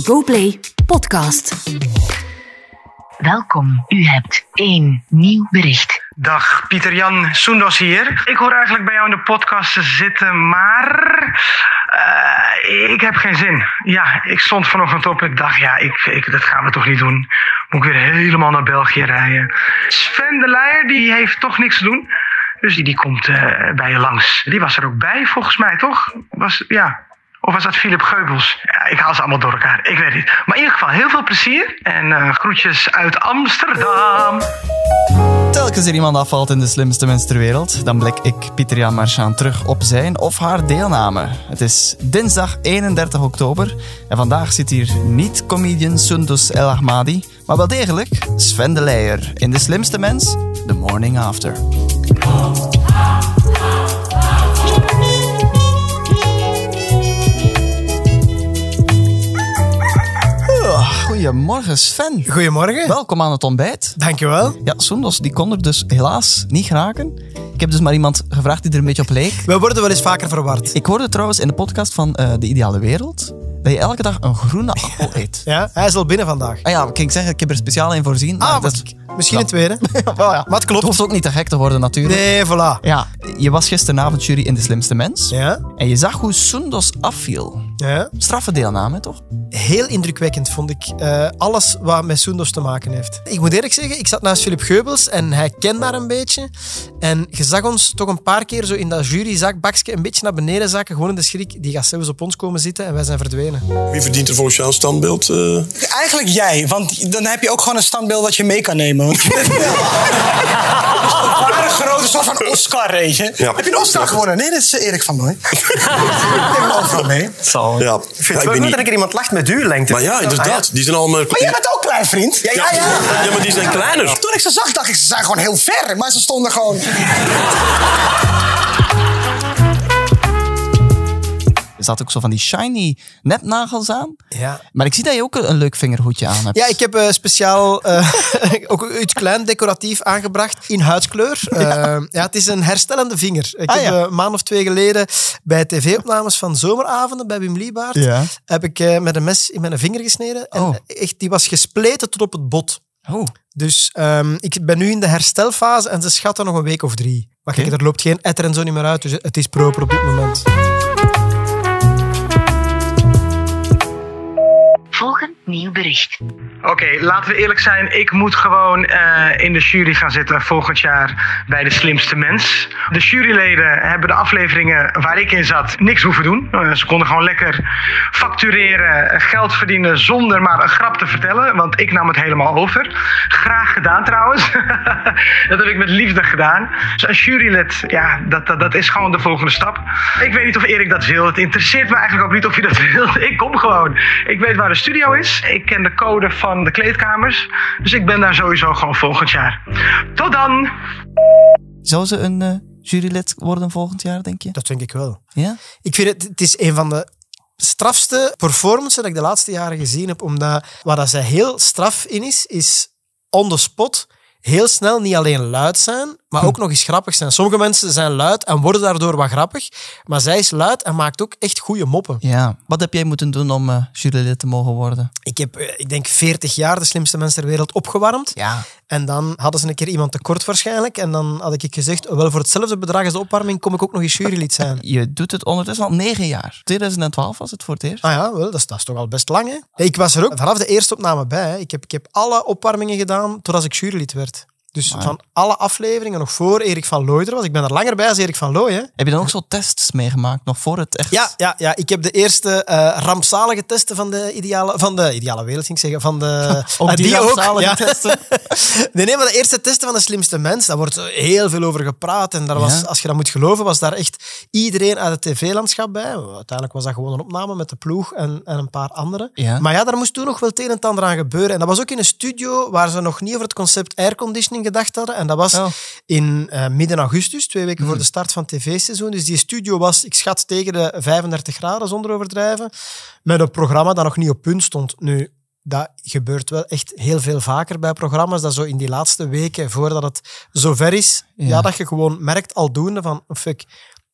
GoPlay Podcast. Welkom, u hebt één nieuw bericht. Dag, Pieter-Jan Soendos hier. Ik hoor eigenlijk bij jou in de podcast te zitten, maar eh, ik heb geen zin. Ja, ik stond vanochtend op en dacht, ja, ik, ik, dat gaan we toch niet doen. Moet ik weer helemaal naar België rijden. Sven de Leijer, die heeft toch niks te doen. Dus die, die komt eh, bij je langs. Die was er ook bij, volgens mij, toch? Was, ja, of was dat Philip Geubels? Ik haal ze allemaal door elkaar. Ik weet niet. Maar in ieder geval heel veel plezier. En eh, groetjes uit Amsterdam. Telkens er iemand afvalt in de slimste mens ter wereld, dan blik ik Pieter Jan Marchand terug op zijn of haar deelname. Het is dinsdag 31 oktober en vandaag zit hier niet comedian Sundus El Ahmadi, maar wel degelijk Sven de Leijer in de slimste mens, The Morning After. Goedemorgen Sven. Goedemorgen. Welkom aan het ontbijt. Dankjewel. Ja, Soendos die kon er dus helaas niet geraken. Ik heb dus maar iemand gevraagd die er een beetje op leek. We worden wel eens vaker verward. Ik hoorde trouwens in de podcast van eh, De Ideale Wereld dat je elke dag een groene appel eet. Ja, hij is al binnen vandaag. Ah ja, kan ik zeggen, ik heb er speciaal in voorzien. Ah, dat misschien een tweede. Wel ja, Maar het klopt. hoeft ook niet te gek te worden natuurlijk. Nee, voilà. Ja, je was gisteravond jury in De Slimste Mens. Ja, En je zag hoe Soendos afviel. Ja. Straffe deelname, toch? Heel indrukwekkend vond ik eh, alles wat met Soendos te maken heeft. Ik moet eerlijk zeggen, ik zat naast Philip Geubels en hij kende haar een beetje. En je zag ons toch een paar keer zo in dat juryzakbakje een beetje naar beneden zakken. Gewoon in de schrik. Die gaat zelfs op ons komen zitten en wij zijn verdwenen. Wie verdient er volgens jou een standbeeld? eh? Eigenlijk jij, want dan heb je ook gewoon een standbeeld dat je mee kan nemen. Oscar. Ja. Heb je een Oscar gewonnen? Nee, dat is eh, Erik van Nooy. Ik neem hem overal mee. Ja, Ik vind het wel goed niet- dat ik er iemand lacht met duurlengte. Maar ja, inderdaad. Die zijn allemaal... Maar jij bent ook klein, vriend. Ja, ja, ja. Ja, maar die zijn kleiner. Toen ik ze zag, dacht ik, ze zijn gewoon heel ver. Maar ze stonden gewoon... zat ook zo van die shiny nepnagels aan. Ja. Maar ik zie dat je ook een leuk vingerhoedje aan hebt. Ja, ik heb eh, speciaal eh, ook iets klein decoratief aangebracht in huidskleur. Ja. ja, het is een herstellende vinger. Ik Ah, heb ja. eh, een maand of twee geleden bij tv-opnames van zomeravonden bij Wim Liebaert Ja. heb ik eh, met een mes in mijn vinger gesneden. En Oh. echt, die was gespleten tot op het bot. Oh. Dus ehm, ik ben nu in de herstelfase en ze schatten nog een week of drie. Maar kijk, er loopt geen etter en zo niet meer uit, dus het is proper op dit moment. Nieuw bericht. Oké, laten we eerlijk zijn. Ik moet gewoon eh, in de jury gaan zitten volgend jaar bij de slimste mens. De juryleden hebben de afleveringen waar ik in zat niks hoeven doen. Eh, ze konden gewoon lekker factureren, geld verdienen zonder maar een grap te vertellen. Want ik nam het helemaal over. Graag gedaan trouwens. dat heb ik met liefde gedaan. Dus een jurylid, ja, dat, dat, dat is gewoon de volgende stap. Ik weet niet of Erik dat wil. Het interesseert me eigenlijk ook niet of hij dat wil. Ik kom gewoon. Ik weet waar de studio is. Ik ken de code van de kleedkamers. Dus ik ben daar sowieso gewoon volgend jaar. Tot dan! Zou ze een eh, jurylid worden volgend jaar, denk je? Dat denk ik wel. Ja? Ik vind het, het is een van de strafste performances dat ik de laatste jaren gezien heb. Omdat waar dat zij heel straf in is, is on the spot heel snel niet alleen luid zijn, maar ook nog eens grappig zijn. Sommige mensen zijn luid en worden daardoor wat grappig. Maar zij is luid en maakt ook echt goede moppen. Ja. Wat heb jij moeten doen om eh, jurylid te mogen worden? Ik heb, eh, ik denk, 40 jaar de slimste mensen ter wereld opgewarmd. Ja. En dan hadden ze een keer iemand tekort waarschijnlijk. En dan had ik gezegd, wel voor hetzelfde bedrag als de opwarming kom ik ook nog eens jurylid zijn. Je doet het ondertussen al negen jaar. 2012 was het voor het eerst. Ah ja, wel, dat, is, dat is toch al best lang, hè? Ik was er ook vanaf de eerste opname bij. Hè. Ik, heb, ik heb alle opwarmingen gedaan totdat ik jurylid werd. Dus van alle afleveringen, nog voor Erik van Looy er was. Ik ben er langer bij als Erik van Looy, hè? Heb je dan ook zo tests meegemaakt, nog voor het echt? Ja, ja, ja, ik heb de eerste eh, rampzalige testen van de ideale, van de ideale wereld, ging ik zeggen. Van de, Ook Ah, die rampzalige ja. testen? nee, nee, maar de eerste testen van de slimste mens, daar wordt heel veel over gepraat. En daar was, Ja. als je dat moet geloven, was daar echt iedereen uit het tv-landschap bij. Uiteindelijk was dat gewoon een opname met de ploeg en, en een paar anderen. Ja. Maar ja, daar moest toen nog wel het een en het ander aan gebeuren. En dat was ook in een studio waar ze nog niet over het concept airconditioning gedacht hadden. En dat was Oh. in eh, midden augustus, twee weken voor de start van het tv-seizoen. Dus die studio was, ik schat, tegen de 35 graden, zonder overdrijven. Met een programma dat nog niet op punt stond. Nu, dat gebeurt wel echt heel veel vaker bij programma's. Dat zo in die laatste weken, voordat het zover is, Ja. ja. dat je gewoon merkt aldoende van, fuck,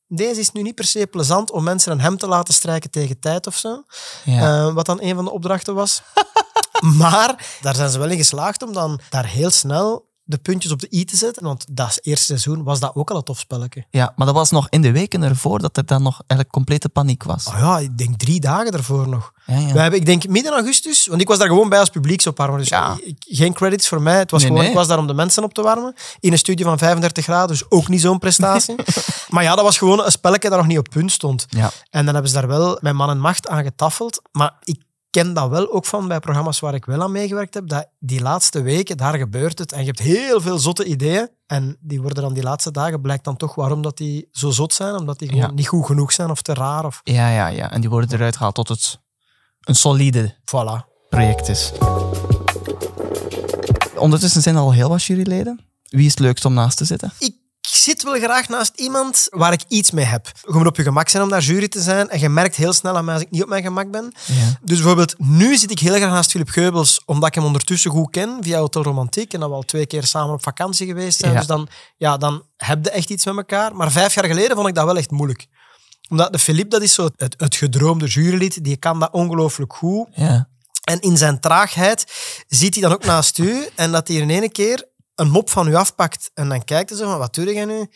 deze is nu niet per se plezant om mensen een hemd te laten strijken tegen tijd of zo. Ja. Eh, wat dan een van de opdrachten was. maar daar zijn ze wel in geslaagd om dan daar heel snel de puntjes op de i te zetten. Want dat eerste seizoen was dat ook al een tof spelletje. ja, maar dat was nog in de weken ervoor dat er dan nog eigenlijk complete paniek was. Oh ja, ik denk drie dagen ervoor nog. Ja, ja. We hebben, ik denk midden augustus, want ik was daar gewoon bij als publieksopwarmer. Dus Ja. geen credits voor mij. Het was Nee, gewoon, nee. ik was daar om de mensen op te warmen. In een studio van 35 graden, dus ook niet zo'n prestatie. maar ja, dat was gewoon een spelletje dat nog niet op punt stond. Ja. En dan hebben ze daar wel met man en macht aan getaffeld. Maar ik ken dat wel ook van bij programma's waar ik wel aan meegewerkt heb. Dat die laatste weken, daar gebeurt het. En je hebt heel veel zotte ideeën. En die worden dan die laatste dagen, blijkt dan toch waarom dat die zo zot zijn. Omdat die gewoon Ja. niet goed genoeg zijn of te raar. Of Ja, ja, ja. En die worden eruit gehaald tot het een solide voilà. project is. Ondertussen zijn er al heel wat juryleden. Wie is het leukst om naast te zitten? ik zit wel graag naast iemand waar ik iets mee heb. Je moet op je gemak zijn om daar jury te zijn. En je merkt heel snel aan mij als ik niet op mijn gemak ben. Ja. Dus bijvoorbeeld, nu zit ik heel graag naast Philip Geubels, omdat ik hem ondertussen goed ken via Hotel Romantiek. En dat we al twee keer samen op vakantie geweest zijn. Ja. Dus dan, ja, dan heb je echt iets met elkaar. Maar vijf jaar geleden vond ik dat wel echt moeilijk. Omdat de Philippe, dat is zo het, het gedroomde jurylid, die kan dat ongelooflijk goed. Ja. En in zijn traagheid ziet hij dan ook naast u en dat hij in ene keer een mop van u afpakt. En dan kijkt zo van, wat doe jij nu?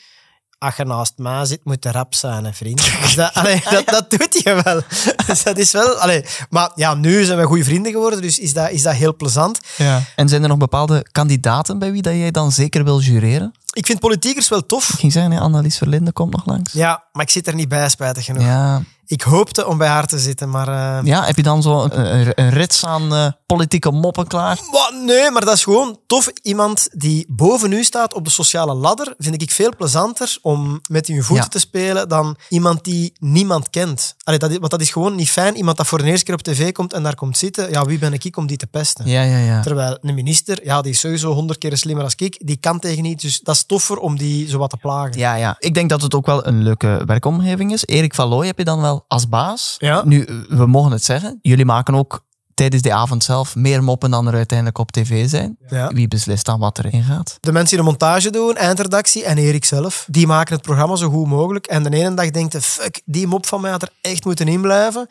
Als je naast mij zit, moet de rap zijn, hè, vriend. Dus dat, allee, dat, dat doet hij wel. Dus dat is wel... Allee, maar ja, nu zijn we goede vrienden geworden, dus is dat, is dat heel plezant. ja. En zijn er nog bepaalde kandidaten bij wie dat jij dan zeker wil jureren? Ik vind politiekers wel tof. Ik ging zeggen, hè, Annelies Verlinde komt nog langs. Ja, maar ik zit er niet bij, spijtig genoeg. Ja. Ik hoopte om bij haar te zitten, maar... eh, ja, heb je dan zo een, een, rits aan eh, politieke moppen klaar? Wat? Nee, maar dat is gewoon tof. Iemand die boven u staat op de sociale ladder, vind ik veel plezanter om met je voeten Ja. te spelen dan iemand die niemand kent. Allee, dat is, want dat is gewoon niet fijn. Iemand dat voor de eerste keer op tv komt en daar komt zitten. Ja, wie ben ik om die te pesten? Ja, ja, ja. Terwijl een minister, ja, die is sowieso honderd keer slimmer als ik, die kan tegen niet. Dus dat is toffer om die zo wat te plagen. Ja, ja. Ik denk dat het ook wel een leuke werkomgeving is. Erik van Looy heb je dan wel als baas. Ja. Nu, we mogen het zeggen. Jullie maken ook tijdens de avond zelf meer moppen dan er uiteindelijk op tv zijn. Ja. Wie beslist dan wat erin gaat? De mensen die de montage doen, eindredactie en Erik zelf, die maken het programma zo goed mogelijk. En de ene dag denkt fuck, die mop van mij had er echt moeten inblijven.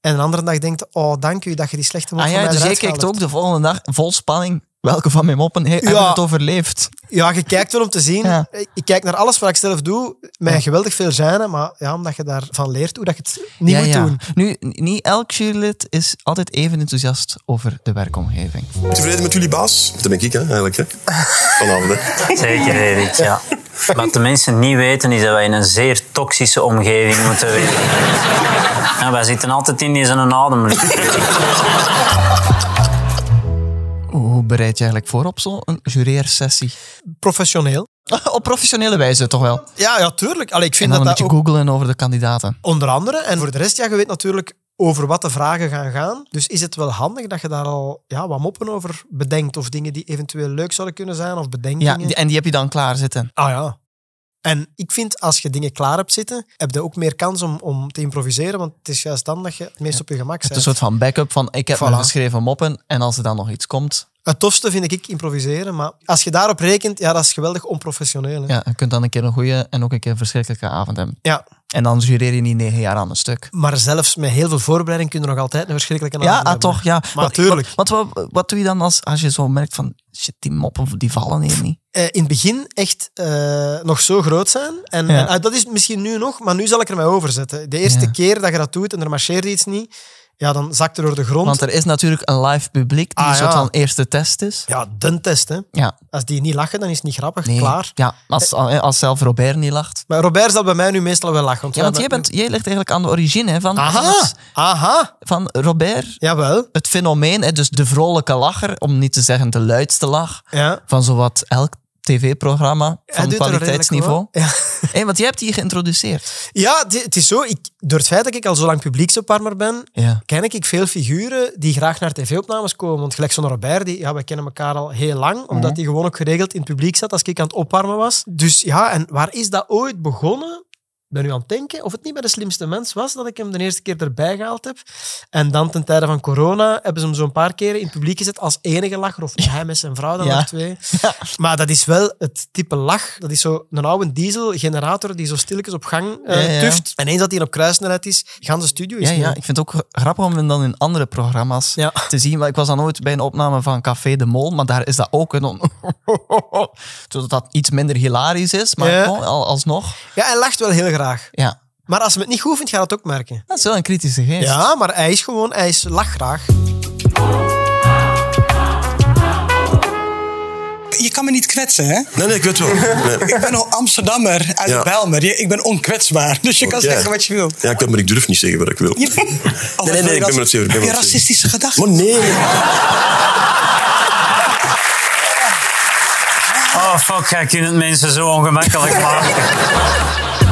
En de andere dag denkt oh, dank u dat je die slechte mop Ah van ja, mij dus jij kijkt ook de volgende dag vol spanning welke van mijn moppen he- hebben het overleefd. Ja, je kijkt wel om te zien. Ja. Ik kijk naar alles wat ik zelf doe, met Ja. geweldig veel zijn, maar ja, omdat je daarvan leert hoe dat je het niet Ja, moet ja. doen. Nu, niet elk jurylid is altijd even enthousiast over de werkomgeving. Tevreden met jullie baas? Dat ben ik, hè, eigenlijk. Hè. Vanavond, hè. Zeker, Erik, ja. Wat de mensen niet weten, is dat wij in een zeer toxische omgeving moeten werken. En wij zitten altijd in deze adem. Hoe bereid je eigenlijk voor op zo'n jureersessie? Professioneel. Op professionele wijze toch wel? Ja, ja, tuurlijk. Allee, ik En vind dan een dat dat beetje googlen over de kandidaten. onder andere. En voor de rest, ja, je weet natuurlijk over wat de vragen gaan gaan. Dus is het wel handig dat je daar al ja, wat moppen over bedenkt of dingen die eventueel leuk zouden kunnen zijn of Ja, bedenkingen. die- en die heb je dan klaar zitten. Ah ja. En ik vind, als je dingen klaar hebt zitten, heb je ook meer kans om, om te improviseren, want het is juist dan dat je het meest op je gemak Het is bent. een soort van backup van ik heb Voilà. mijn geschreven moppen en als er dan nog iets komt, Het tofste vind ik improviseren, maar als je daarop rekent, ja, dat is geweldig onprofessioneel. Hè? ja, je kunt dan een keer een goede en ook een keer een verschrikkelijke avond hebben. Ja. En dan jureer je niet negen jaar aan een stuk. Maar zelfs met heel veel voorbereiding kun je nog altijd een verschrikkelijke Ja, avond ah, toch, ja. Maar Wat- tuurlijk. Wat, wat, wat, wat doe je dan als, als je zo merkt van, shit, die moppen die vallen hier niet? Eh, in het begin echt eh, nog zo groot zijn. En, Ja. en, ah, dat is misschien nu nog, maar nu zal ik er mij over zetten. De eerste Ja. keer dat je dat doet en er marcheert iets niet, ja, dan zakt er door de grond. Want er is natuurlijk een live publiek die Ah, een soort ja. van eerste test is. Ja, de test. Hè. Ja, Als die niet lachen, dan is het niet grappig. nee. Klaar. Ja, als, als zelf Robert niet lacht. Maar Robert zal bij mij nu meestal wel lachen. Ja, want jij, bent, jij ligt eigenlijk aan de origine van, Aha, aha, van Robert. jawel. Het fenomeen, hè, dus de vrolijke lacher, om niet te zeggen de luidste lach, Ja. van zowat elk tv-programma van kwaliteitsniveau. wel. Hé, want jij hebt die geïntroduceerd. Ja, het is zo. Ik, door het feit dat ik al zo lang publieksopwarmer ben, Ja. ken ik veel figuren die graag naar tv-opnames komen. Want gelijk zo'n Robert, die, ja, wij kennen elkaar al heel lang, omdat hij gewoon ook geregeld in het publiek zat als ik aan het opwarmen was. Dus ja, en waar is dat ooit begonnen? Ben nu aan het denken of het niet bij de slimste mens was dat ik hem de eerste keer erbij gehaald heb. En dan ten tijde van corona hebben ze hem zo'n paar keren in het publiek gezet als enige lacher. Of hij met zijn vrouw dan Ja. nog twee. Maar dat is wel het type lach. Dat is zo een oude dieselgenerator die zo stilletjes op gang eh, Ja, tuft. En eens dat hij op kruissnelheid is, gaan de studio is Ja, ja, ik vind het ook grappig om hem dan in andere programma's te zien. Maar ik was dan ooit bij een opname van Café de Mol, maar daar is dat ook een... Zodat dat iets minder hilarisch is, maar alsnog. Ja, hij lacht wel heel graag. Ja, Maar als hij het niet goed vindt, ga je dat ook merken. dat is wel een kritische geest. Ja, maar hij is gewoon, hij is lachgraag. Je kan me niet kwetsen, hè? Nee, nee, ik weet wel. Nee. Ik ben een Amsterdammer uit Ja. Bijlmer. Je- Ik ben onkwetsbaar. Dus je kan Ja. zeggen wat je wil. Ja, ik maar ik durf niet zeggen wat ik wil. Je- Oh, nee, nee, ik ben het ik Heb je racistische gedachten? Maar nee. Oh fuck, jij kunt het mensen zo ongemakkelijk maken.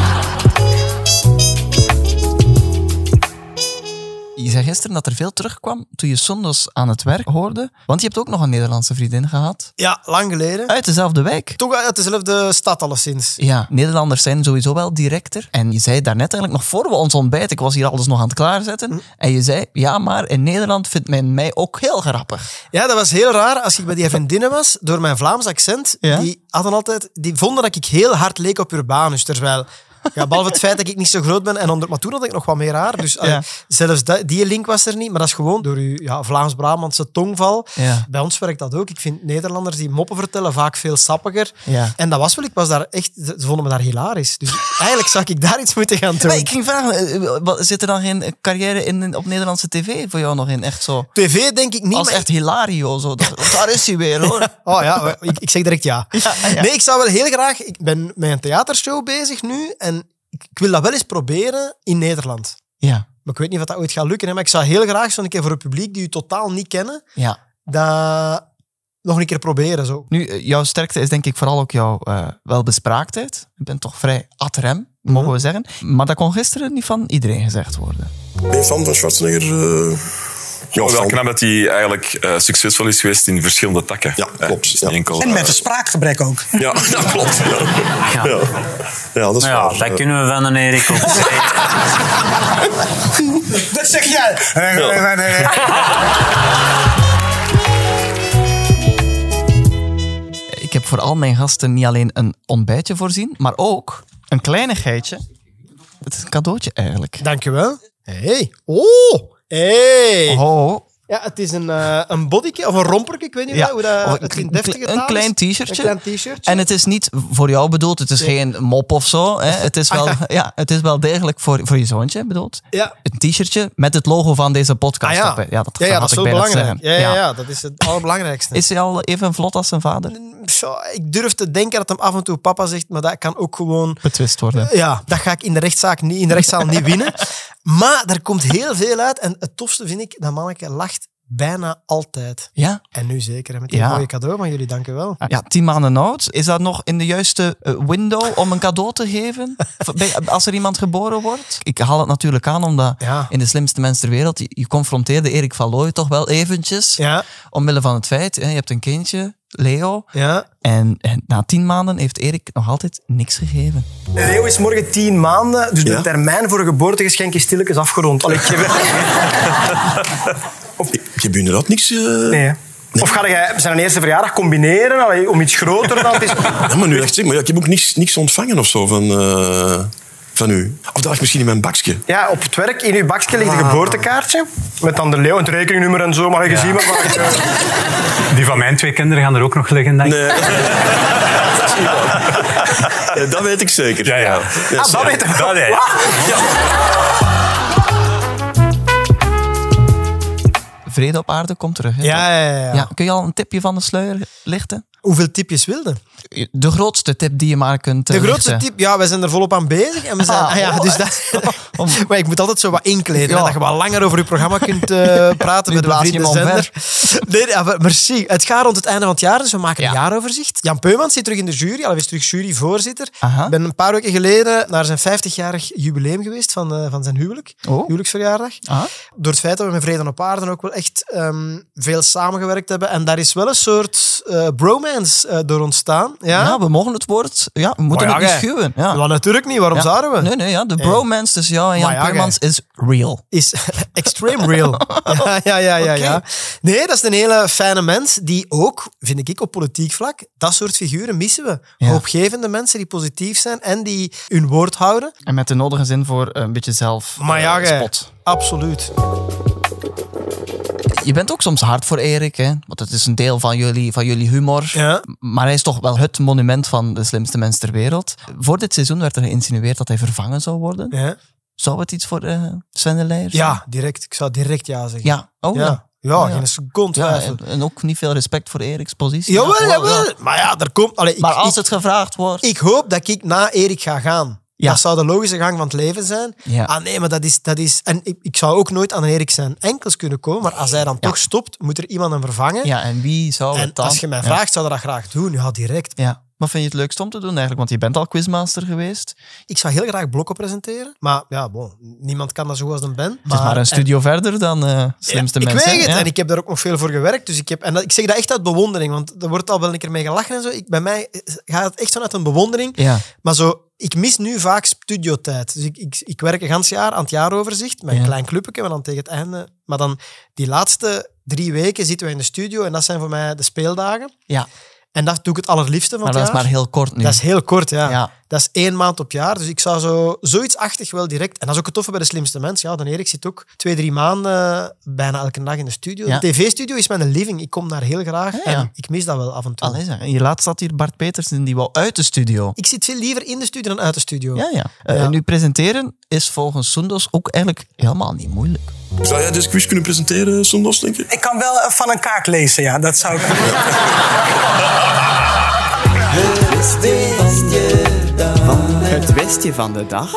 Je zei gisteren dat er veel terugkwam toen je zondags aan het werk hoorde. Want je hebt ook nog een Nederlandse vriendin gehad. Ja, lang geleden. Uit dezelfde wijk. Toch uit dezelfde stad alleszins. Ja, Nederlanders zijn sowieso wel directer. En je zei daarnet eigenlijk nog voor we ons ontbijt, ik was hier alles nog aan het klaarzetten. Hm. En je zei, ja, maar in Nederland vindt men mij ook heel grappig. Ja, dat was heel raar. Als ik bij die vriendinnen was, door mijn Vlaams accent, Ja? die hadden altijd, die vonden dat ik heel hard leek op Urbanus. Terwijl, ja, behalve het feit dat ik niet zo groot ben, en onder, maar toen had ik nog wat meer haar. Dus allee, zelfs dat- die link was er niet. Maar dat is gewoon door uw ja, Vlaams-Brabantse tongval. Ja. Bij ons werkt dat ook. Ik vind Nederlanders die moppen vertellen vaak veel sappiger. Ja. En dat was wel, ik was daar echt, ze vonden me daar hilarisch. Dus eigenlijk zou ik daar iets moeten gaan doen. Maar ik ging vragen, eh, wat- zit er dan geen carrière in, op Nederlandse tv voor jou nog in? Echt zo, TV denk ik niet, als maar echt Hilario. Zo. Daar is hij weer, hoor. Oh ja, ik, ik zeg direct ja. Nee, ik zou wel heel graag... Ik ben met een theatershow bezig nu en ik, wil dat wel eens proberen in Nederland. Ja, Maar ik weet niet of dat ooit gaat lukken. Hè. Maar ik zou heel graag zo'n keer voor een publiek die u totaal niet kennen, ja. dat nog een keer proberen. Zo. Nu, eh, jouw sterkte is denk ik vooral ook jouw eh, welbespraaktheid. Je bent toch vrij ad rem, mogen we zeggen. Maar dat kon gisteren niet van iedereen gezegd worden. Ben je fan van Schwarzenegger? eh? Ja, wel knap dat hij eigenlijk eh, succesvol is geweest in verschillende takken. Ja, klopt, dus ja. niet enkel, En met een spraakgebrek ook. Ja, dat klopt. Ja, ja. ja dat is Ja, waar. dat kunnen we van een Erik zeggen. Dat zeg jij. Ik heb voor al mijn gasten niet alleen een ontbijtje voorzien, maar ook een kleinigheidje. Het is een cadeautje eigenlijk. Dankjewel. Hey. Oh! Hey. Oh, Ja, het is een, eh een bodyke of een romperke. Ik weet niet Ja, hoe dat, of het een in deftige een klein t-shirtje. Een klein t-shirtje. En het is niet voor jou bedoeld, het is geen mop of zo. Hè. Het, is wel, ja, het is wel degelijk voor, voor je zoontje bedoeld. Ja. Een t-shirtje met het logo van deze podcast Ah, ja. op. Ja, dat, ja, dat is zo belangrijk. Ja, ja, ja, dat is het allerbelangrijkste. Is hij al even vlot als zijn vader? Zo, ik durf te denken dat hem af en toe papa zegt, maar dat kan ook gewoon... Betwist worden. Ja, dat ga ik in de rechtszaak niet, in de rechtszaal niet winnen. Maar er komt heel veel uit. En het tofste vind ik, dat manneke lacht bijna altijd. Ja? En nu zeker, met die Ja. mooie cadeau van jullie. Dank u wel. Ja, tien maanden oud. Is dat nog in de juiste eh, window om een cadeau te geven? Als er iemand geboren wordt? Ik haal het natuurlijk aan, omdat Ja. in de slimste mens ter wereld, je, confronteerde Erik van Looy toch wel eventjes. Ja, Omwille van het feit, je hebt een kindje, Leo. ja. En, en na tien maanden heeft Erik nog altijd niks gegeven. Leo is morgen tien maanden, dus Ja? de termijn voor een geboortegeschenk is stilletjes afgerond. Allee, ik geef... Ik ik heb inderdaad niks... eh, Nee. Of ga jij zijn eerste verjaardag combineren allee, om iets groter dan het is? Ja, maar nu echt zeg, maar ja, ik heb ook niks, niks ontvangen of zo van, eh, van u. Of dat lag misschien in mijn bakje. Ja, op het werk in uw bakje ligt een geboortekaartje. Met dan de Leo, het rekeningnummer en zo. Maar je ziet wat maar ik, eh, Die van mijn twee kinderen gaan er ook nog liggen, denk ik. Nee. dat is niet waar. Ja, dat weet ik zeker. Ja, ja. Ah, dat weet ik wel. Dat, ja. Vrede op aarde komt terug. Hè? Ja, ja, ja, ja. Kun je al een tipje van de sluier lichten? Hoeveel tipjes wilde? De grootste tip die je maar kunt De eh, grootste lichten. tip, ja, wij zijn er volop aan bezig. En we zijn, Ah, ah, ja, dus dat, Om- maar ik moet altijd zo wat inkleden. Dat je wat langer over je programma kunt eh, praten met de vriendenzender. Nee, ja, maar merci. Het gaat rond het einde van het jaar, dus we maken een Ja. jaaroverzicht. Jan Peumans zit terug in de jury, al is terug juryvoorzitter. Aha. Ik ben een paar weken geleden naar zijn 50-jarig jubileum geweest van, eh, van zijn huwelijk. Oh. Huwelijksverjaardag. Ah. Door het feit dat we met Vrede op Aarde ook wel echt echt ehm, veel samengewerkt hebben. En daar is wel een soort eh, bromance eh, door ontstaan. Ja, Ja, we mogen het woord... Ja, we moeten Maar het ja, niet schuwen. Ja. Maar natuurlijk niet, waarom Ja. zouden we? Nee, nee, ja. De bromance tussen jou en Jan Maar ja, Peermans is real. is extreme real. ja, ja, ja, ja, ja. Nee, dat is een hele fijne mens die ook, vind ik, op politiek vlak, dat soort figuren missen we. Ja. Hoopgevende mensen die positief zijn en die hun woord houden. En met de nodige zin voor een beetje zelf Maar ja, eh, gij, spot. absoluut. Je bent ook soms hard voor Erik, hè? want het is een deel van jullie, van jullie humor. Ja. Maar hij is toch wel het monument van de slimste mens ter wereld. Voor dit seizoen werd er geïnsinueerd dat hij vervangen zou worden. Ja, Zou het iets voor eh Sven de Leijer zijn? ja direct. Ik zou direct ja zeggen. Ja. Oh, ja. ja. Oh, ja. geen seconde Ja, twijfel. en, en ook niet veel respect voor Eriks positie. Jawel, Ja, jawel. Maar ja, er komt... Allee, ik, Maar als ik, het gevraagd wordt... ik hoop dat ik na Erik ga gaan. Ja. Dat zou de logische gang van het leven zijn. Ja. Ah nee, maar dat is... Dat is en ik, ik zou ook nooit aan Erik zijn enkels kunnen komen, maar als hij dan toch stopt, moet er iemand hem vervangen. Ja, en wie zou en het dan? als je mij vraagt, zou dat graag doen. Ja, direct. Ja. Wat vind je het leukst om te doen eigenlijk? Want je bent al quizmaster geweest. Ik zou heel graag blokken presenteren, maar ja, bon, niemand kan dat zo als een ben. Is maar een studio verder dan eh slimste ik mensen. weet het, Ja. en ik heb daar ook nog veel voor gewerkt. Dus ik, heb, en dat, ik zeg dat echt uit bewondering, want er wordt al wel een keer mee gelachen en zo. Ik, bij mij gaat het echt vanuit een bewondering. Ja. Maar zo, ik mis nu vaak studiotijd. Dus ik, ik, ik werk een gans jaar aan het jaaroverzicht met een klein clubje, maar dan tegen het einde. Maar dan die laatste drie weken zitten we in de studio en dat zijn voor mij de speeldagen. ja, En dat doe ik het allerliefste van maar dat is maar heel kort nu. Dat is heel kort, ja. Ja. Dat is één maand op jaar. Dus ik zou zo, zoiets achtig wel direct... En dat is ook het toffe bij de slimste mens. Ja, dan Erik zit ook twee, drie maanden eh, bijna elke dag in de studio. Ja. De tv-studio is mijn living. Ik kom daar heel graag. Ja, ja. En ik mis dat wel af en toe. Allee, hier laatst zat hier Bart Petersen, die wou uit de studio. Ik zit veel liever in de studio dan uit de studio. Ja, ja. Eh. Nu presenteren is volgens Sundos ook eigenlijk helemaal niet moeilijk. Zou jij deze quiz kunnen presenteren, Sondos, denk je? Ik kan wel eh, van een kaart lezen, ja. Dat zou ik... Het westje van de dag.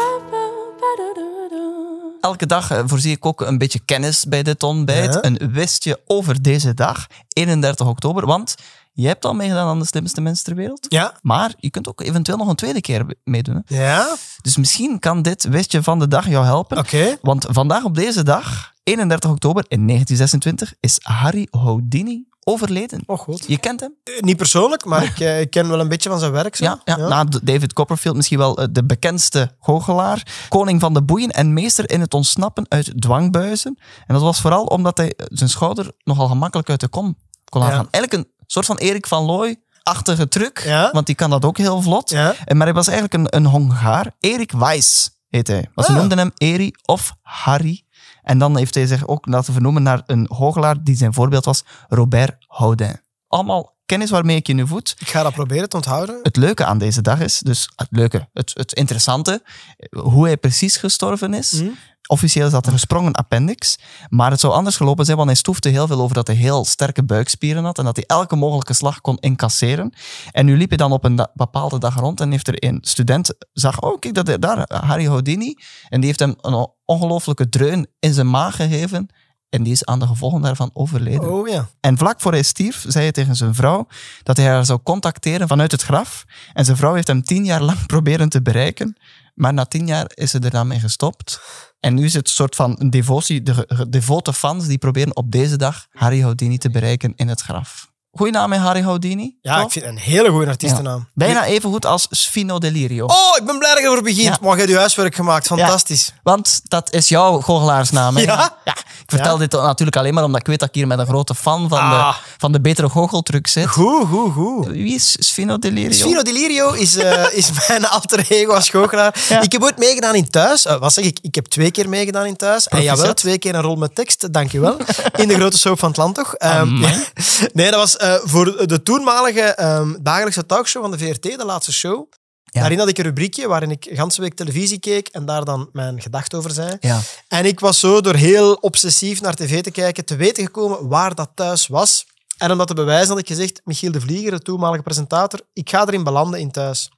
Elke dag eh, voorzie ik ook een beetje kennis bij dit ontbijt. Ja. Een westje over deze dag, 31 oktober. Want je hebt al meegedaan aan de slimste mensen ter wereld. Ja. Maar je kunt ook eventueel nog een tweede keer meedoen. Hè? Ja? Dus misschien kan dit westje van de dag jou helpen. Oké. Want vandaag op deze dag, 31 oktober in 1926, is Harry Houdini overleden. Oh god. Je kent hem? Eh, Niet persoonlijk, maar ik, eh, ik ken wel een beetje van zijn werk. Zo. Ja, ja, na David Copperfield misschien wel eh, de bekendste goochelaar. Koning van de boeien en meester in het ontsnappen uit dwangbuizen. En dat was vooral omdat hij zijn schouder nogal gemakkelijk uit de kom kon laten Ja. gaan. Eigenlijk een soort van Erik van Looy-achtige truc. Ja. Want die kan dat ook heel vlot. Ja. En Maar hij was eigenlijk een, een Hongaar. Erik Weiss heet hij. Maar ze Ah. noemden hem Eri of Harry. En dan heeft hij zich ook laten vernoemen naar een goochelaar die zijn voorbeeld was, Robert Houdin. Allemaal kennis waarmee ik je nu voed. Ik ga dat proberen te onthouden. Het leuke aan deze dag is, dus het leuke, het, het interessante, hoe hij precies gestorven is. Mhm. Officieel is dat een gesprongen appendix, maar het zou anders gelopen zijn, want hij stoefde heel veel over dat hij heel sterke buikspieren had en dat hij elke mogelijke slag kon incasseren. En nu liep hij dan op een bepaalde dag rond en heeft er een student, zag, oh kijk, dat, daar, Harry Houdini, en die heeft hem een ongelofelijke dreun in zijn maag gegeven en die is aan de gevolgen daarvan overleden. Oh ja. En vlak voor hij stierf, zei hij tegen zijn vrouw dat hij haar zou contacteren vanuit het graf. En zijn vrouw heeft hem tien jaar lang proberen te bereiken. Maar na tien jaar is ze er dan mee gestopt. En nu is het een soort van devotie. De ge- devote fans die proberen op deze dag Harry Houdini te bereiken in het graf. Goeie naam, hè, Harry Houdini? Ja, Toch? ik vind een hele goede artiestennaam. Bijna even goed als Sfino Delirio. Oh, ik ben blij dat je erover begint. Ja. Maar je je huiswerk gemaakt. Fantastisch. Want dat is jouw goochelaarsnaam. Hè? Ja? Ik vertel Ja. dit natuurlijk alleen maar omdat ik weet dat ik hier met een grote fan van, Ah. de, van de betere goocheltruc zit. Goed, goed, goed. Wie is Sfino Delirio? Sfino Delirio is, eh, is mijn alter ego als goochelaar. Ja. Ik heb ooit meegedaan in Thuis. Eh, wat zeg ik? Ik heb twee keer meegedaan in Thuis. En jawel, Proficiat. twee keer een rol met tekst. Dankjewel. In de grote soap van het land, toch? Ehm, nee, dat was eh, voor de toenmalige ehm, dagelijkse talkshow van de VRT, de laatste show. Ja. Daarin had ik een rubriekje waarin ik de ganse week televisie keek en daar dan mijn gedachten over zei. Ja. En ik was zo door heel obsessief naar tv te kijken te weten gekomen waar dat thuis was. En om dat te bewijzen had ik gezegd, Michiel de Vlieger, de toenmalige presentator, ik ga erin belanden in thuis.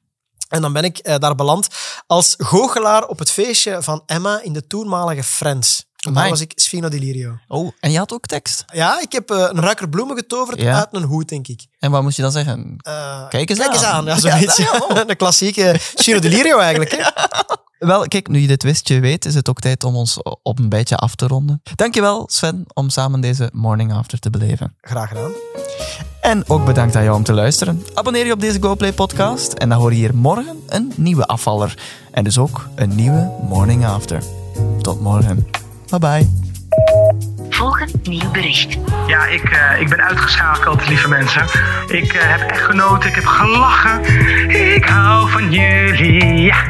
En dan ben ik eh, daar beland als goochelaar op het feestje van Emma in de toenmalige Friends. Normaal Amai. was ik Sfino Delirio. Oh, en je had ook tekst. Ja, ik heb eh, een ruiker bloemen getoverd Ja. uit een hoed, denk ik. En wat moest je dan zeggen? Eh, Kijk eens Kijk eens aan. aan, ja, zoiets. Ja, Ja, ja, de klassieke Giro Delirio eigenlijk. Hè? Wel, kijk, nu je dit wist, je weet, is het ook tijd om ons op een beetje af te ronden. Dankjewel, Sven, om samen deze Morning After te beleven. Graag gedaan. En ook bedankt aan jou om te luisteren. Abonneer je op deze GoPlay podcast en dan hoor je hier morgen een nieuwe afvaller. En dus ook een nieuwe Morning After. Tot morgen. Bye bye. Volgend nieuw bericht. Ja, ik, eh, ik ben uitgeschakeld, lieve mensen. Ik eh, heb echt genoten, ik heb gelachen. Ik hou van jullie. Ja.